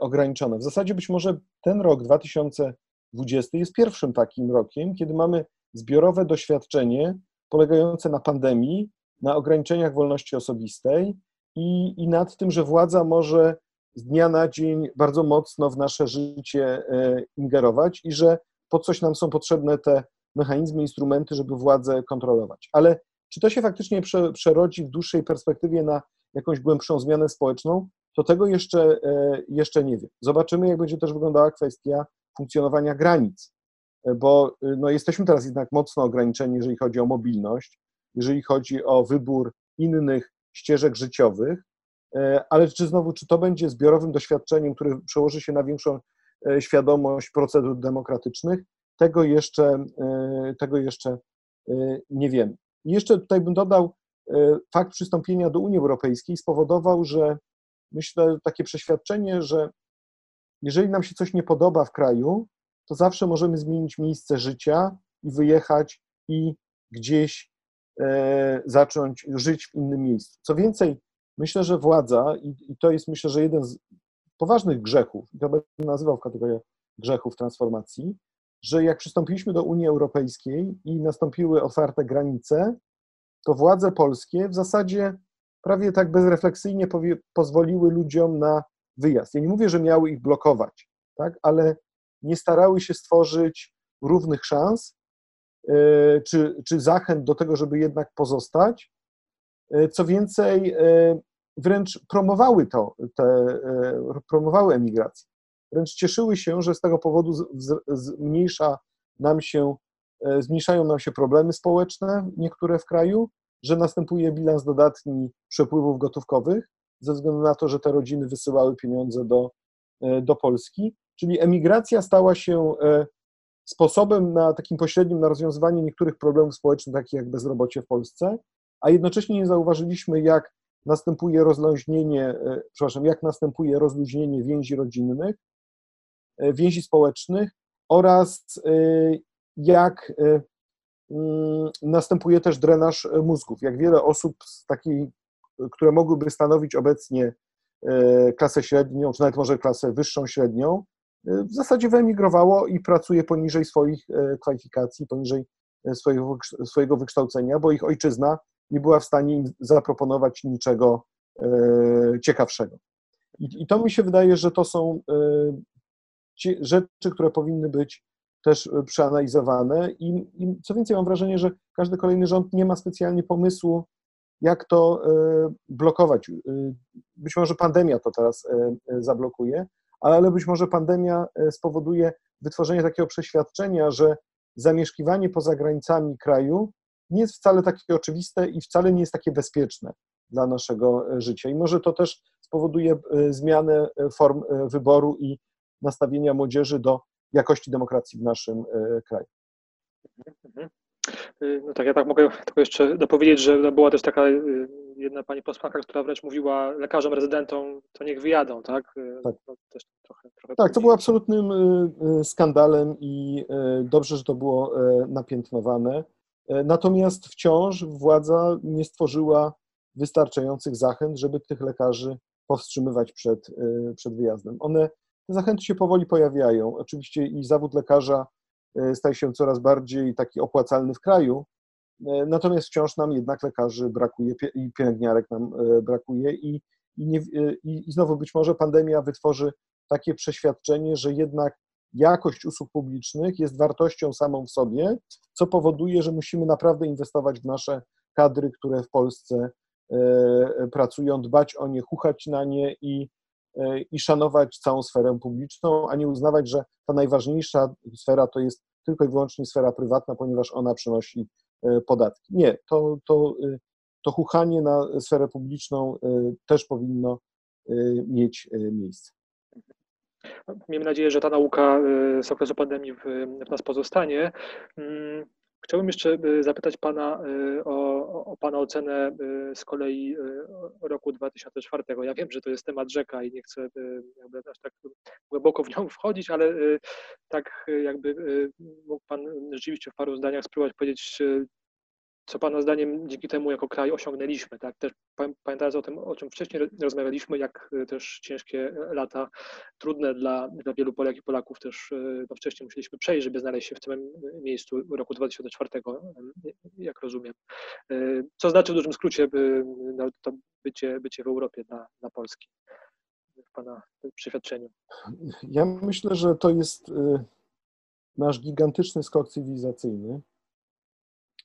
ograniczone. W zasadzie być może ten rok 2020 jest pierwszym takim rokiem, kiedy mamy zbiorowe doświadczenie polegające na pandemii, na ograniczeniach wolności osobistej i, i nad tym, że władza może z dnia na dzień bardzo mocno w nasze życie e, ingerować i że po coś nam są potrzebne te mechanizmy, instrumenty, żeby władzę kontrolować. Ale czy to się faktycznie prze, przerodzi w dłuższej perspektywie na jakąś głębszą zmianę społeczną, to tego jeszcze, e, jeszcze nie wiem. Zobaczymy, jak będzie też wyglądała kwestia funkcjonowania granic, e, bo no, jesteśmy teraz jednak mocno ograniczeni, jeżeli chodzi o mobilność, jeżeli chodzi o wybór innych ścieżek życiowych, ale czy znowu, czy to będzie zbiorowym doświadczeniem, które przełoży się na większą e, świadomość procedur demokratycznych, tego jeszcze, e, tego jeszcze nie wiem. I jeszcze tutaj bym dodał, fakt przystąpienia do Unii Europejskiej spowodował, że myślę takie przeświadczenie, że jeżeli nam się coś nie podoba w kraju, to zawsze możemy zmienić miejsce życia i wyjechać i gdzieś zacząć żyć w innym miejscu. Co więcej, Myślę, że władza, i, to jest myślę, że jeden z poważnych grzechów, to będę nazywał w grzechów transformacji, że jak przystąpiliśmy do Unii Europejskiej i nastąpiły otwarte granice, to władze polskie w zasadzie prawie tak bezrefleksyjnie pozwoliły ludziom na wyjazd. Ja nie mówię, że miały ich blokować, tak, ale nie starały się stworzyć równych szans yy, czy, czy zachęt do tego, żeby jednak pozostać. Yy, co więcej, yy, wręcz promowały to, te, promowały emigrację. Wręcz cieszyły się, że z tego powodu zmniejsza nam się, zmniejszają nam się problemy społeczne, niektóre w kraju, że następuje bilans dodatni przepływów gotówkowych, ze względu na to, że te rodziny wysyłały pieniądze do, do Polski. Czyli emigracja stała się sposobem na takim pośrednim na rozwiązywanie niektórych problemów społecznych, takich jak bezrobocie w Polsce, a jednocześnie nie zauważyliśmy, jak następuje rozluźnienie, e, przepraszam, jak następuje rozluźnienie więzi rodzinnych, e, więzi społecznych oraz e, jak mm, następuje też drenaż mózgów. Jak wiele osób z takiej, które mogłyby stanowić obecnie klasę średnią, czy nawet może klasę wyższą średnią, w zasadzie wyemigrowało i pracuje poniżej swoich kwalifikacji, poniżej swojego, swojego wykształcenia, bo ich ojczyzna nie była w stanie im zaproponować niczego e, ciekawszego. I, I, to mi się wydaje, że to są rzeczy, które powinny być też przeanalizowane. I, I co więcej, mam wrażenie, że każdy kolejny rząd nie ma specjalnie pomysłu, jak to blokować. Być może pandemia to teraz zablokuje, ale być może pandemia e, spowoduje wytworzenie takiego przeświadczenia, że zamieszkiwanie poza granicami kraju nie jest wcale takie oczywiste i wcale nie jest takie bezpieczne dla naszego e, życia. I może to też spowoduje e, zmianę form wyboru i nastawienia młodzieży do jakości demokracji w naszym kraju. Mhm. Y, no tak, ja tak mogę tylko jeszcze dopowiedzieć, że była też taka y, jedna pani posłanka, która wręcz mówiła lekarzom, rezydentom, to niech wyjadą, tak? Y, tak, no, trochę, trochę tak to było absolutnym skandalem i dobrze, że to było napiętnowane. Natomiast wciąż władza nie stworzyła wystarczających zachęt, żeby tych lekarzy powstrzymywać przed, przed wyjazdem. One, te zachęty się powoli pojawiają. Oczywiście i zawód lekarza E, staje się coraz bardziej taki opłacalny w kraju, e, natomiast wciąż nam jednak lekarzy brakuje i pielęgniarek nam e, brakuje i, i, nie, i, i znowu być może pandemia wytworzy takie przeświadczenie, że jednak jakość usług publicznych jest wartością samą w sobie, co powoduje, że musimy naprawdę inwestować w nasze kadry, które w Polsce pracują, dbać o nie, chuchać na nie i, i szanować całą sferę publiczną, a nie uznawać, że ta najważniejsza sfera to jest tylko i wyłącznie sfera prywatna, ponieważ ona przynosi e, podatki. Nie, to, to, e, to chuchanie na sferę publiczną e, też powinno mieć miejsce. Miejmy nadzieję, że ta nauka z okresu pandemii w, w nas pozostanie. Mm, Chciałbym jeszcze y, zapytać Pana y, o, o Pana ocenę y, z kolei roku 2004. Ja wiem, że to jest temat rzeka i nie chcę jakby aż tak głęboko w nią wchodzić, ale tak jakby mógł Pan rzeczywiście w paru zdaniach spróbować powiedzieć, co Pana zdaniem dzięki temu jako kraj osiągnęliśmy, tak? Też pamiętając o tym, o czym wcześniej rozmawialiśmy, jak e, też ciężkie lata, trudne dla, dla wielu Polek i Polaków też e, no, wcześniej musieliśmy przejść, żeby znaleźć się w tym miejscu roku 2004, jak rozumiem. E, co znaczy w dużym skrócie no, to bycie, bycie w Europie dla, dla Polski w Pana przeświadczeniu? Ja myślę, że to jest nasz gigantyczny skok cywilizacyjny,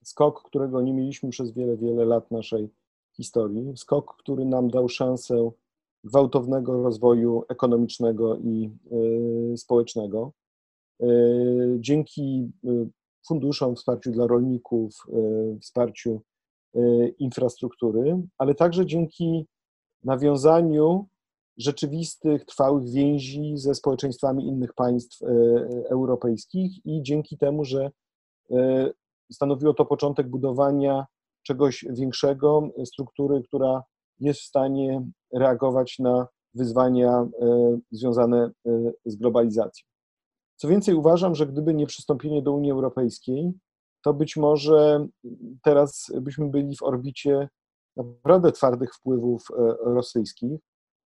skok, którego nie mieliśmy przez wiele, wiele lat naszej historii, skok, który nam dał szansę gwałtownego rozwoju ekonomicznego i y, społecznego. Y, dzięki y, funduszom, wsparciu dla rolników, wsparciu infrastruktury, ale także dzięki nawiązaniu rzeczywistych, trwałych więzi ze społeczeństwami innych państw europejskich i dzięki temu, że stanowiło to początek budowania czegoś większego, struktury, która jest w stanie reagować na wyzwania e, związane e, z globalizacją. Co więcej, uważam, że gdyby nie przystąpienie do Unii Europejskiej, to być może teraz byśmy byli w orbicie naprawdę twardych wpływów e, rosyjskich.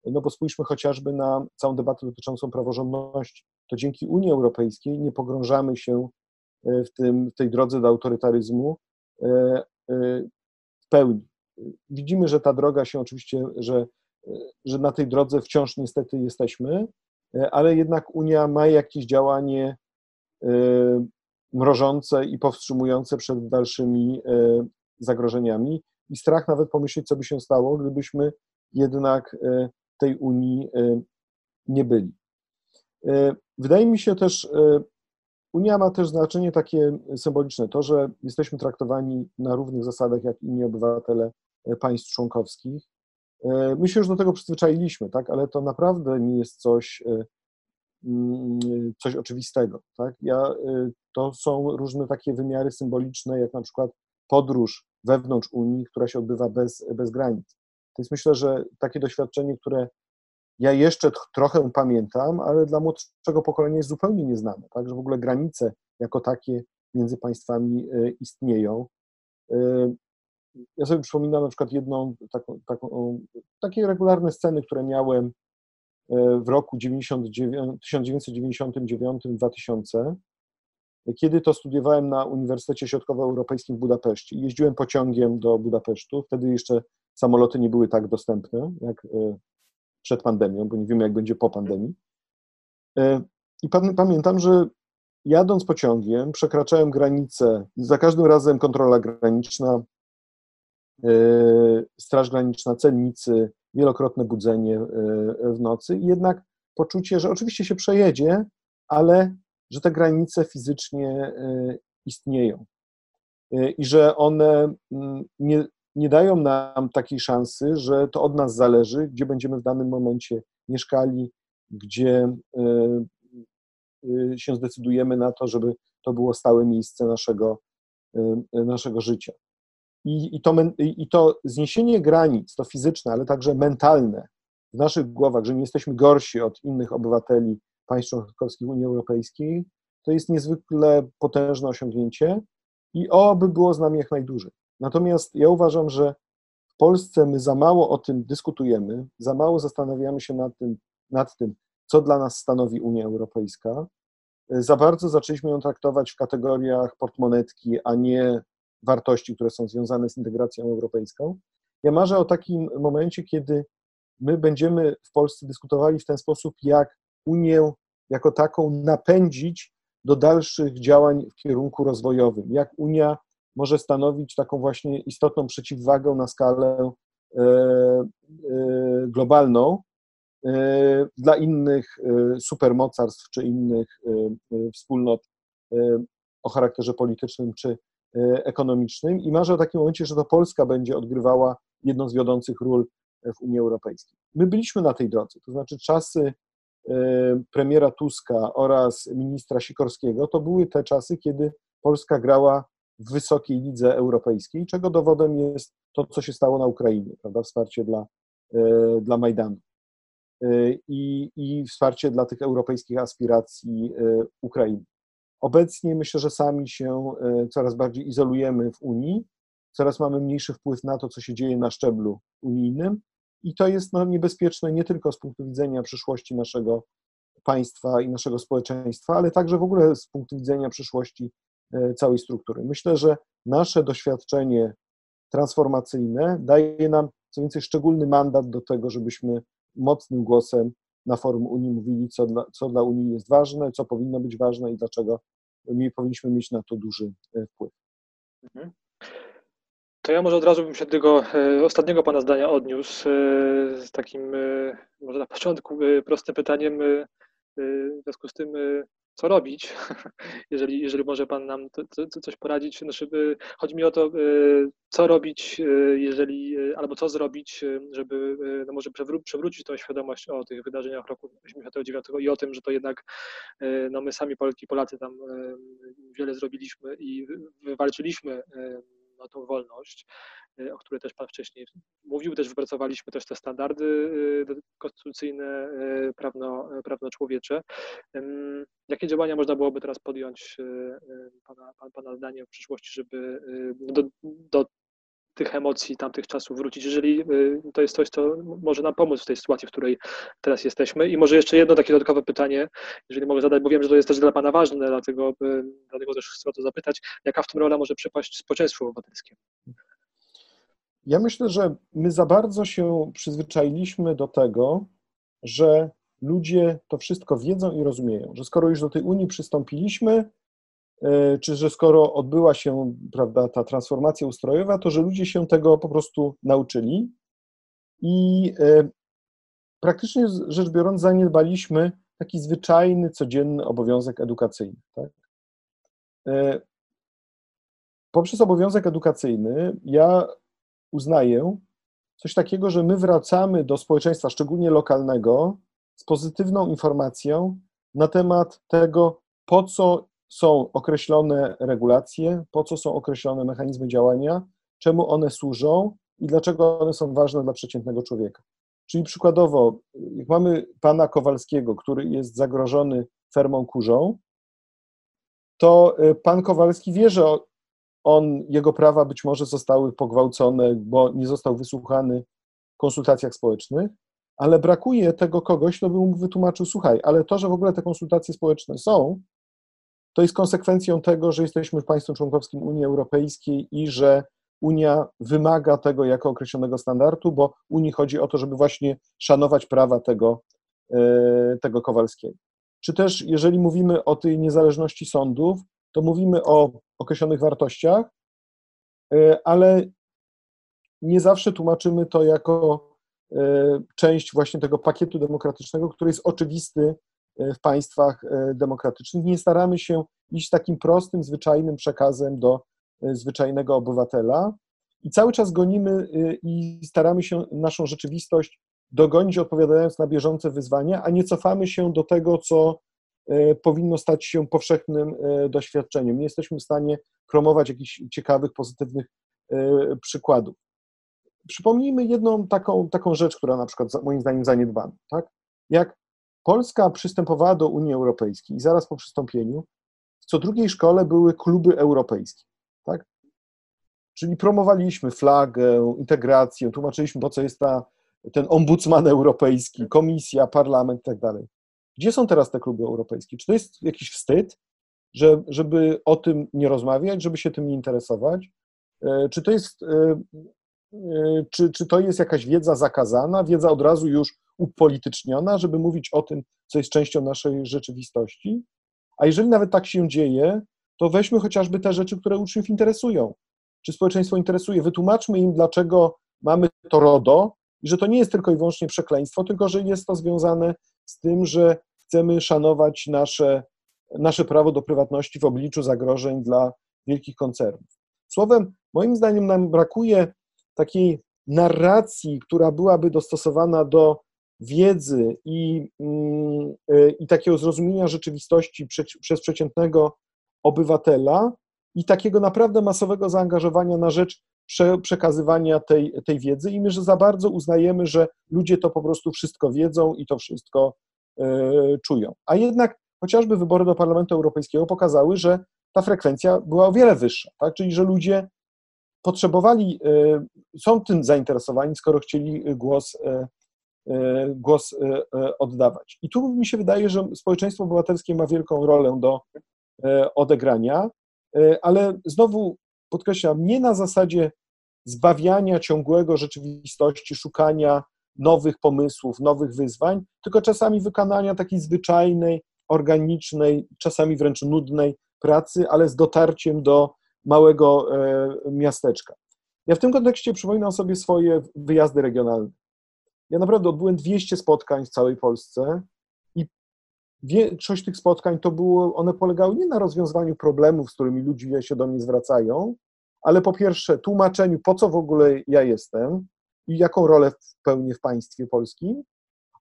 No bo spójrzmy chociażby na całą debatę dotyczącą praworządności. To dzięki Unii Europejskiej nie pogrążamy się w, tym, w tej drodze do autorytaryzmu e, e, w pełni. Widzimy, że ta droga się oczywiście, że, że na tej drodze wciąż niestety jesteśmy, e, ale jednak Unia ma jakieś działanie mrożące i powstrzymujące przed dalszymi zagrożeniami i strach nawet pomyśleć, co by się stało, gdybyśmy jednak tej Unii nie byli. Wydaje mi się też, Unia ma też znaczenie takie symboliczne, to, że jesteśmy traktowani na równych zasadach jak inni obywatele państw członkowskich. My się już do tego przyzwyczailiśmy, tak? ale to naprawdę nie jest coś, mm, coś oczywistego. Tak? Ja, to są różne takie wymiary symboliczne, jak na przykład podróż wewnątrz Unii, która się odbywa bez, bez granic. To jest myślę, że takie doświadczenie, które ja jeszcze trochę pamiętam, ale dla młodszego pokolenia jest zupełnie nieznane, tak, że w ogóle granice jako takie między państwami e, istnieją. E, ja sobie przypominam na przykład jedną taką, taką takie regularne sceny, które miałem e, w roku 1999-2000, kiedy to studiowałem na Uniwersytecie Środkowoeuropejskim w Budapeszcie. Jeździłem pociągiem do Budapesztu, wtedy jeszcze samoloty nie były tak dostępne jak przed pandemią, bo nie wiemy, jak będzie po pandemii. E, I pamiętam, że jadąc pociągiem, przekraczałem granicę, za każdym razem kontrola graniczna, e, Straż Graniczna, celnicy, wielokrotne budzenie e, w nocy. I jednak poczucie, że oczywiście się przejedzie, ale że te granice fizycznie istnieją. I że one mm, nie, nie dają nam takiej szansy, że to od nas zależy, gdzie będziemy w danym momencie mieszkali, gdzie e, e, się zdecydujemy na to, żeby to było stałe miejsce naszego, e, naszego życia. I, i, to, I to zniesienie granic, to fizyczne, ale także mentalne w naszych głowach, że nie jesteśmy gorsi od innych obywateli państw członkowskich Unii Europejskiej, to jest niezwykle potężne osiągnięcie i oby było z nami jak najdłużej. Natomiast ja uważam, że w Polsce my za mało o tym dyskutujemy, za mało zastanawiamy się nad tym, nad tym co dla nas stanowi Unia Europejska. Za bardzo zaczęliśmy ją traktować w kategoriach portmonetki, a nie wartości, które są związane z integracją europejską. Ja marzę o takim momencie, kiedy my będziemy w Polsce dyskutowali w ten sposób, jak Unię jako taką napędzić do dalszych działań w kierunku rozwojowym, jak Unia może stanowić taką właśnie istotną przeciwwagę na skalę e, e, globalną e, dla innych supermocarstw czy innych wspólnot o charakterze politycznym czy ekonomicznym. I marzę o takim momencie, że to Polska będzie odgrywała jedną z wiodących ról w Unii Europejskiej. My byliśmy na tej drodze, to znaczy czasy premiera Tuska oraz ministra Sikorskiego to były te czasy, kiedy Polska grała w wysokiej lidze europejskiej, czego dowodem jest to, co się stało na Ukrainie, prawda? Wsparcie dla, e, dla Majdanu e, i, i wsparcie dla tych europejskich aspiracji e, Ukrainy. Obecnie myślę, że sami się coraz bardziej izolujemy w Unii, coraz mamy mniejszy wpływ na to, co się dzieje na szczeblu unijnym i to jest no, niebezpieczne nie tylko z punktu widzenia przyszłości naszego państwa i naszego społeczeństwa, ale także w ogóle z punktu widzenia przyszłości całej struktury. Myślę, że nasze doświadczenie transformacyjne daje nam co więcej szczególny mandat do tego, żebyśmy mocnym głosem na forum Unii mówili, co dla, co dla Unii jest ważne, co powinno być ważne i dlaczego my powinniśmy mieć na to duży e, wpływ. Mhm. To ja może od razu bym się do tego e, ostatniego Pana zdania odniósł z takim, może na początku, prostym pytaniem w związku z tym, co robić, *laughs* jeżeli, jeżeli może Pan nam to, to, coś poradzić. Znaczy, chodzi mi o to, y, co robić, y, jeżeli, y, albo co zrobić, żeby no może przewró przewrócić tą świadomość o tych wydarzeniach roku 89 i o tym, że to jednak no my sami Polki, Polacy tam wiele zrobiliśmy i wywalczyliśmy tą wolność. Y, o której też Pan wcześniej mówił. Też wypracowaliśmy też te standardy y, konstytucyjne, y, prawno, prawno-człowiecze. Jakie działania można byłoby teraz podjąć Pana, pana zdaniem w przyszłości, żeby do, do tych emocji tamtych czasów wrócić, jeżeli to jest coś, co może nam pomóc w tej sytuacji, w której teraz jesteśmy. I może jeszcze jedno takie dodatkowe pytanie, jeżeli mogę zadać, bo wiem, że to jest też dla Pana ważne, dlatego, dlatego też chcę o to zapytać, jaka w tym rola może przypaść społeczeństwu obywatelskiemu? Ja myślę, że my za bardzo się przyzwyczailiśmy do tego, że ludzie to wszystko wiedzą i rozumieją, że skoro już do tej Unii przystąpiliśmy, czy że skoro odbyła się prawda, ta transformacja ustrojowa, to że ludzie się tego po prostu nauczyli i praktycznie rzecz biorąc zaniedbaliśmy taki zwyczajny, codzienny obowiązek edukacyjny. Tak? Poprzez obowiązek edukacyjny ja uznaję coś takiego, że my wracamy do społeczeństwa, szczególnie lokalnego, z pozytywną informacją na temat tego, po co są określone regulacje, po co są określone mechanizmy działania, czemu one służą i dlaczego one są ważne dla przeciętnego człowieka. Czyli przykładowo, jak mamy pana Kowalskiego, który jest zagrożony fermą kurzą, to y, pan Kowalski wie, że on, jego prawa być może zostały pogwałcone, bo nie został wysłuchany w konsultacjach społecznych, ale brakuje tego kogoś, kto by mu wytłumaczył, słuchaj, ale to, że w ogóle te konsultacje społeczne są, to jest konsekwencją tego, że jesteśmy państwem członkowskim Unii Europejskiej i że Unia wymaga tego jako określonego standardu, bo Unii chodzi o to, żeby właśnie szanować prawa tego, e, tego Kowalskiego. Czy też, jeżeli mówimy o tej niezależności sądów, to mówimy o określonych wartościach, e, ale nie zawsze tłumaczymy to jako e, część właśnie tego pakietu demokratycznego, który jest oczywisty w państwach demokratycznych. Nie staramy się iść takim prostym, zwyczajnym przekazem do zwyczajnego obywatela i cały czas gonimy i staramy się naszą rzeczywistość dogonić, odpowiadając na bieżące wyzwania, a nie cofamy się do tego, co E, powinno stać się powszechnym e, doświadczeniem. Nie jesteśmy w stanie promować jakichś ciekawych, pozytywnych e, przykładów. Przypomnijmy jedną taką, taką rzecz, która na przykład moim zdaniem zaniedbano. Tak? Jak Polska przystępowała do Unii Europejskiej i zaraz po przystąpieniu, w co drugiej szkole były kluby europejskie. Tak? Czyli promowaliśmy flagę, integrację, tłumaczyliśmy, po co jest ta, ten ombudsman europejski, komisja, parlament i tak dalej. Gdzie są teraz te kluby europejskie? Czy to jest jakiś wstyd, że, żeby o tym nie rozmawiać, żeby się tym nie interesować? E, czy to jest, e, e, czy, czy to jest jakaś wiedza zakazana, wiedza od razu już upolityczniona, żeby mówić o tym, co jest częścią naszej rzeczywistości? A jeżeli nawet tak się dzieje, to weźmy chociażby te rzeczy, które uczniów interesują. Czy społeczeństwo interesuje? Wytłumaczmy im, dlaczego mamy to RODO i że to nie jest tylko i wyłącznie przekleństwo, tylko że jest to związane z tym, że chcemy szanować nasze, nasze prawo do prywatności w obliczu zagrożeń dla wielkich koncernów. Słowem, moim zdaniem nam brakuje takiej narracji, która byłaby dostosowana do wiedzy i, mm, y, i takiego zrozumienia rzeczywistości przez przeciętnego obywatela i takiego naprawdę masowego zaangażowania na rzecz prze, przekazywania tej, tej wiedzy i my, że za bardzo uznajemy, że ludzie to po prostu wszystko wiedzą i to wszystko y, czują. A jednak chociażby wybory do Parlamentu Europejskiego pokazały, że ta frekwencja była o wiele wyższa, tak? czyli że ludzie potrzebowali, y, są tym zainteresowani, skoro chcieli głos, y, głos oddawać. I tu mi się wydaje, że społeczeństwo obywatelskie ma wielką rolę do odegrania, ale znowu podkreślam, nie na zasadzie zbawiania ciągłego rzeczywistości, szukania nowych pomysłów, nowych wyzwań, tylko czasami wykonania takiej zwyczajnej, organicznej, czasami wręcz nudnej pracy, ale z dotarciem do małego e, miasteczka. Ja w tym kontekście przypominam sobie swoje wyjazdy regionalne. Ja naprawdę odbyłem 200 spotkań w całej Polsce i większość tych spotkań to było, one polegały nie na rozwiązywaniu problemów, z którymi ludzie się do mnie zwracają, ale po pierwsze tłumaczeniu, po co w ogóle ja jestem i jaką rolę pełnię w państwie polskim,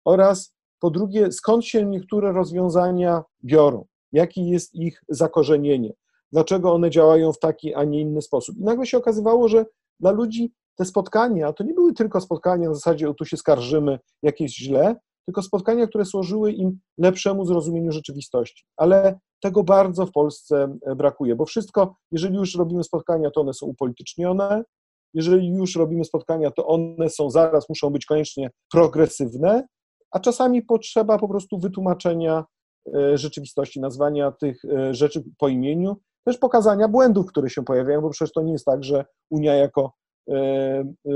oraz po drugie, skąd się niektóre rozwiązania biorą, jaki jest ich zakorzenienie, dlaczego one działają w taki, a nie inny sposób. I nagle się okazywało, że dla ludzi te spotkania to nie były tylko spotkania na zasadzie, o tu się skarżymy, jak jest źle, tylko spotkania, które służyły im lepszemu zrozumieniu rzeczywistości. Ale tego bardzo w Polsce e, brakuje, bo wszystko, jeżeli już robimy spotkania, to one są upolitycznione, jeżeli już robimy spotkania, to one są zaraz, muszą być koniecznie progresywne, a czasami potrzeba po prostu wytłumaczenia e, rzeczywistości, nazwania tych e, rzeczy po imieniu, też pokazania błędów, które się pojawiają, bo przecież to nie jest tak, że Unia jako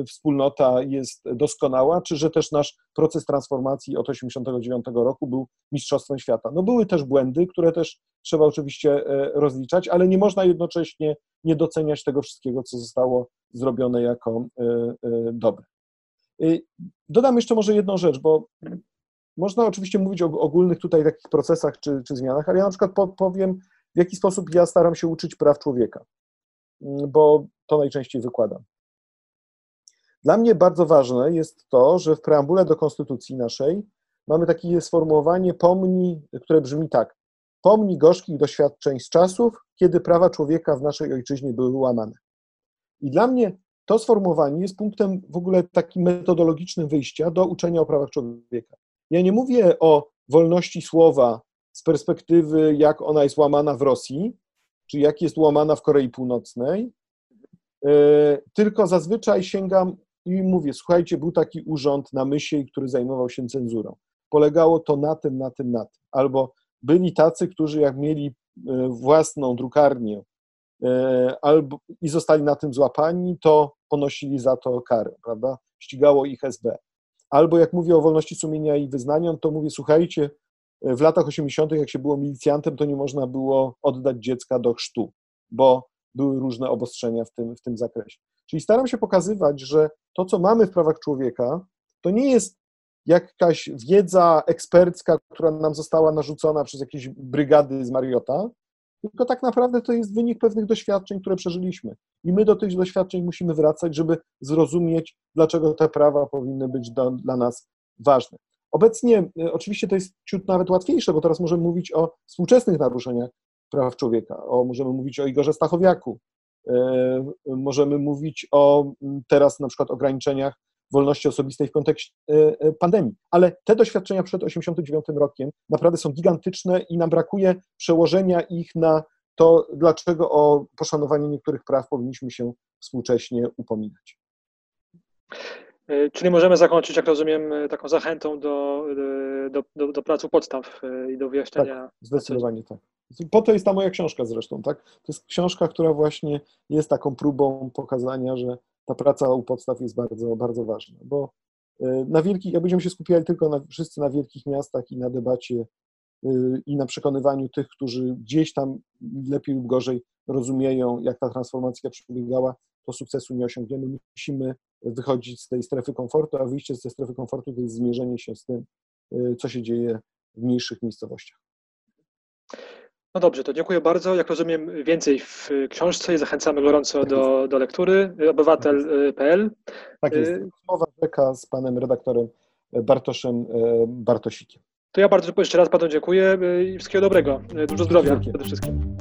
wspólnota jest doskonała, czy że też nasz proces transformacji od 1989 roku był mistrzostwem świata. No były też błędy, które też trzeba oczywiście e, rozliczać, ale nie można jednocześnie nie doceniać tego wszystkiego, co zostało zrobione jako e, dobre. Dodam jeszcze może jedną rzecz, bo można oczywiście mówić o ogólnych tutaj takich procesach czy, czy zmianach, ale ja na przykład powiem, w jaki sposób ja staram się uczyć praw człowieka, bo to najczęściej wykładam. Dla mnie bardzo ważne jest to, że w preambule do konstytucji naszej mamy takie sformułowanie pomni, które brzmi tak. Pomni gorzkich doświadczeń z czasów, kiedy prawa człowieka w naszej ojczyźnie były łamane. I dla mnie to sformułowanie jest punktem w ogóle takim metodologicznym wyjścia do uczenia o prawach człowieka. Ja nie mówię o wolności słowa z perspektywy, jak ona jest łamana w Rosji, czy jak jest łamana w Korei Północnej, e, tylko zazwyczaj sięgam i mówię, słuchajcie, był taki urząd na Mysiej, który zajmował się cenzurą. Polegało to na tym, na tym, na tym. Albo byli tacy, którzy jak mieli e, własną drukarnię e, albo, i zostali na tym złapani, to ponosili za to karę, prawda? Ścigało ich SB. Albo jak mówię o wolności sumienia i wyznaniom, to mówię, słuchajcie, w latach 80., jak się było milicjantem, to nie można było oddać dziecka do chrztu, bo były różne obostrzenia w tym, w tym zakresie. Czyli staram się pokazywać, że to, co mamy w prawach człowieka, to nie jest jakaś wiedza ekspercka, która nam została narzucona przez jakieś brygady z Mariota, tylko tak naprawdę to jest wynik pewnych doświadczeń, które przeżyliśmy. I my do tych doświadczeń musimy wracać, żeby zrozumieć, dlaczego te prawa powinny być do, dla nas ważne. Obecnie e, oczywiście to jest ciut nawet łatwiejsze, bo teraz możemy mówić o współczesnych naruszeniach praw człowieka, o, możemy mówić o Igorze Stachowiaku, możemy mówić o teraz na przykład ograniczeniach wolności osobistej w kontekście e, pandemii. Ale te doświadczenia przed 1989 rokiem naprawdę są gigantyczne i nam brakuje przełożenia ich na to, dlaczego o poszanowanie niektórych praw powinniśmy się współcześnie upominać. E, czyli możemy zakończyć, jak rozumiem, e, taką zachętą do, e, do, do, do pracy podstaw i do wyjaśnienia. Tak, zdecydowanie tak. Po to jest ta moja książka zresztą, tak? To jest książka, która właśnie jest taką próbą pokazania, że ta praca u podstaw jest bardzo, bardzo ważna, bo na wielkich, jak będziemy się skupiali tylko na, wszyscy na wielkich miastach i na debacie i na przekonywaniu tych, którzy gdzieś tam lepiej lub gorzej rozumieją, jak ta transformacja przebiegała, to sukcesu nie osiągniemy. Musimy wychodzić z tej strefy komfortu, a wyjście z tej strefy komfortu to jest zmierzenie się z tym, y, co się dzieje w mniejszych miejscowościach. No dobrze, to dziękuję bardzo. Jak rozumiem, więcej w książce i zachęcamy gorąco tak do, do lektury. Obywatel.pl. Tak jest. Mowa rzeka z panem redaktorem Bartoszem Bartosikiem. To ja bardzo jeszcze raz panu dziękuję i wszystkiego dobrego. Dużo zdrowia przede wszystkim.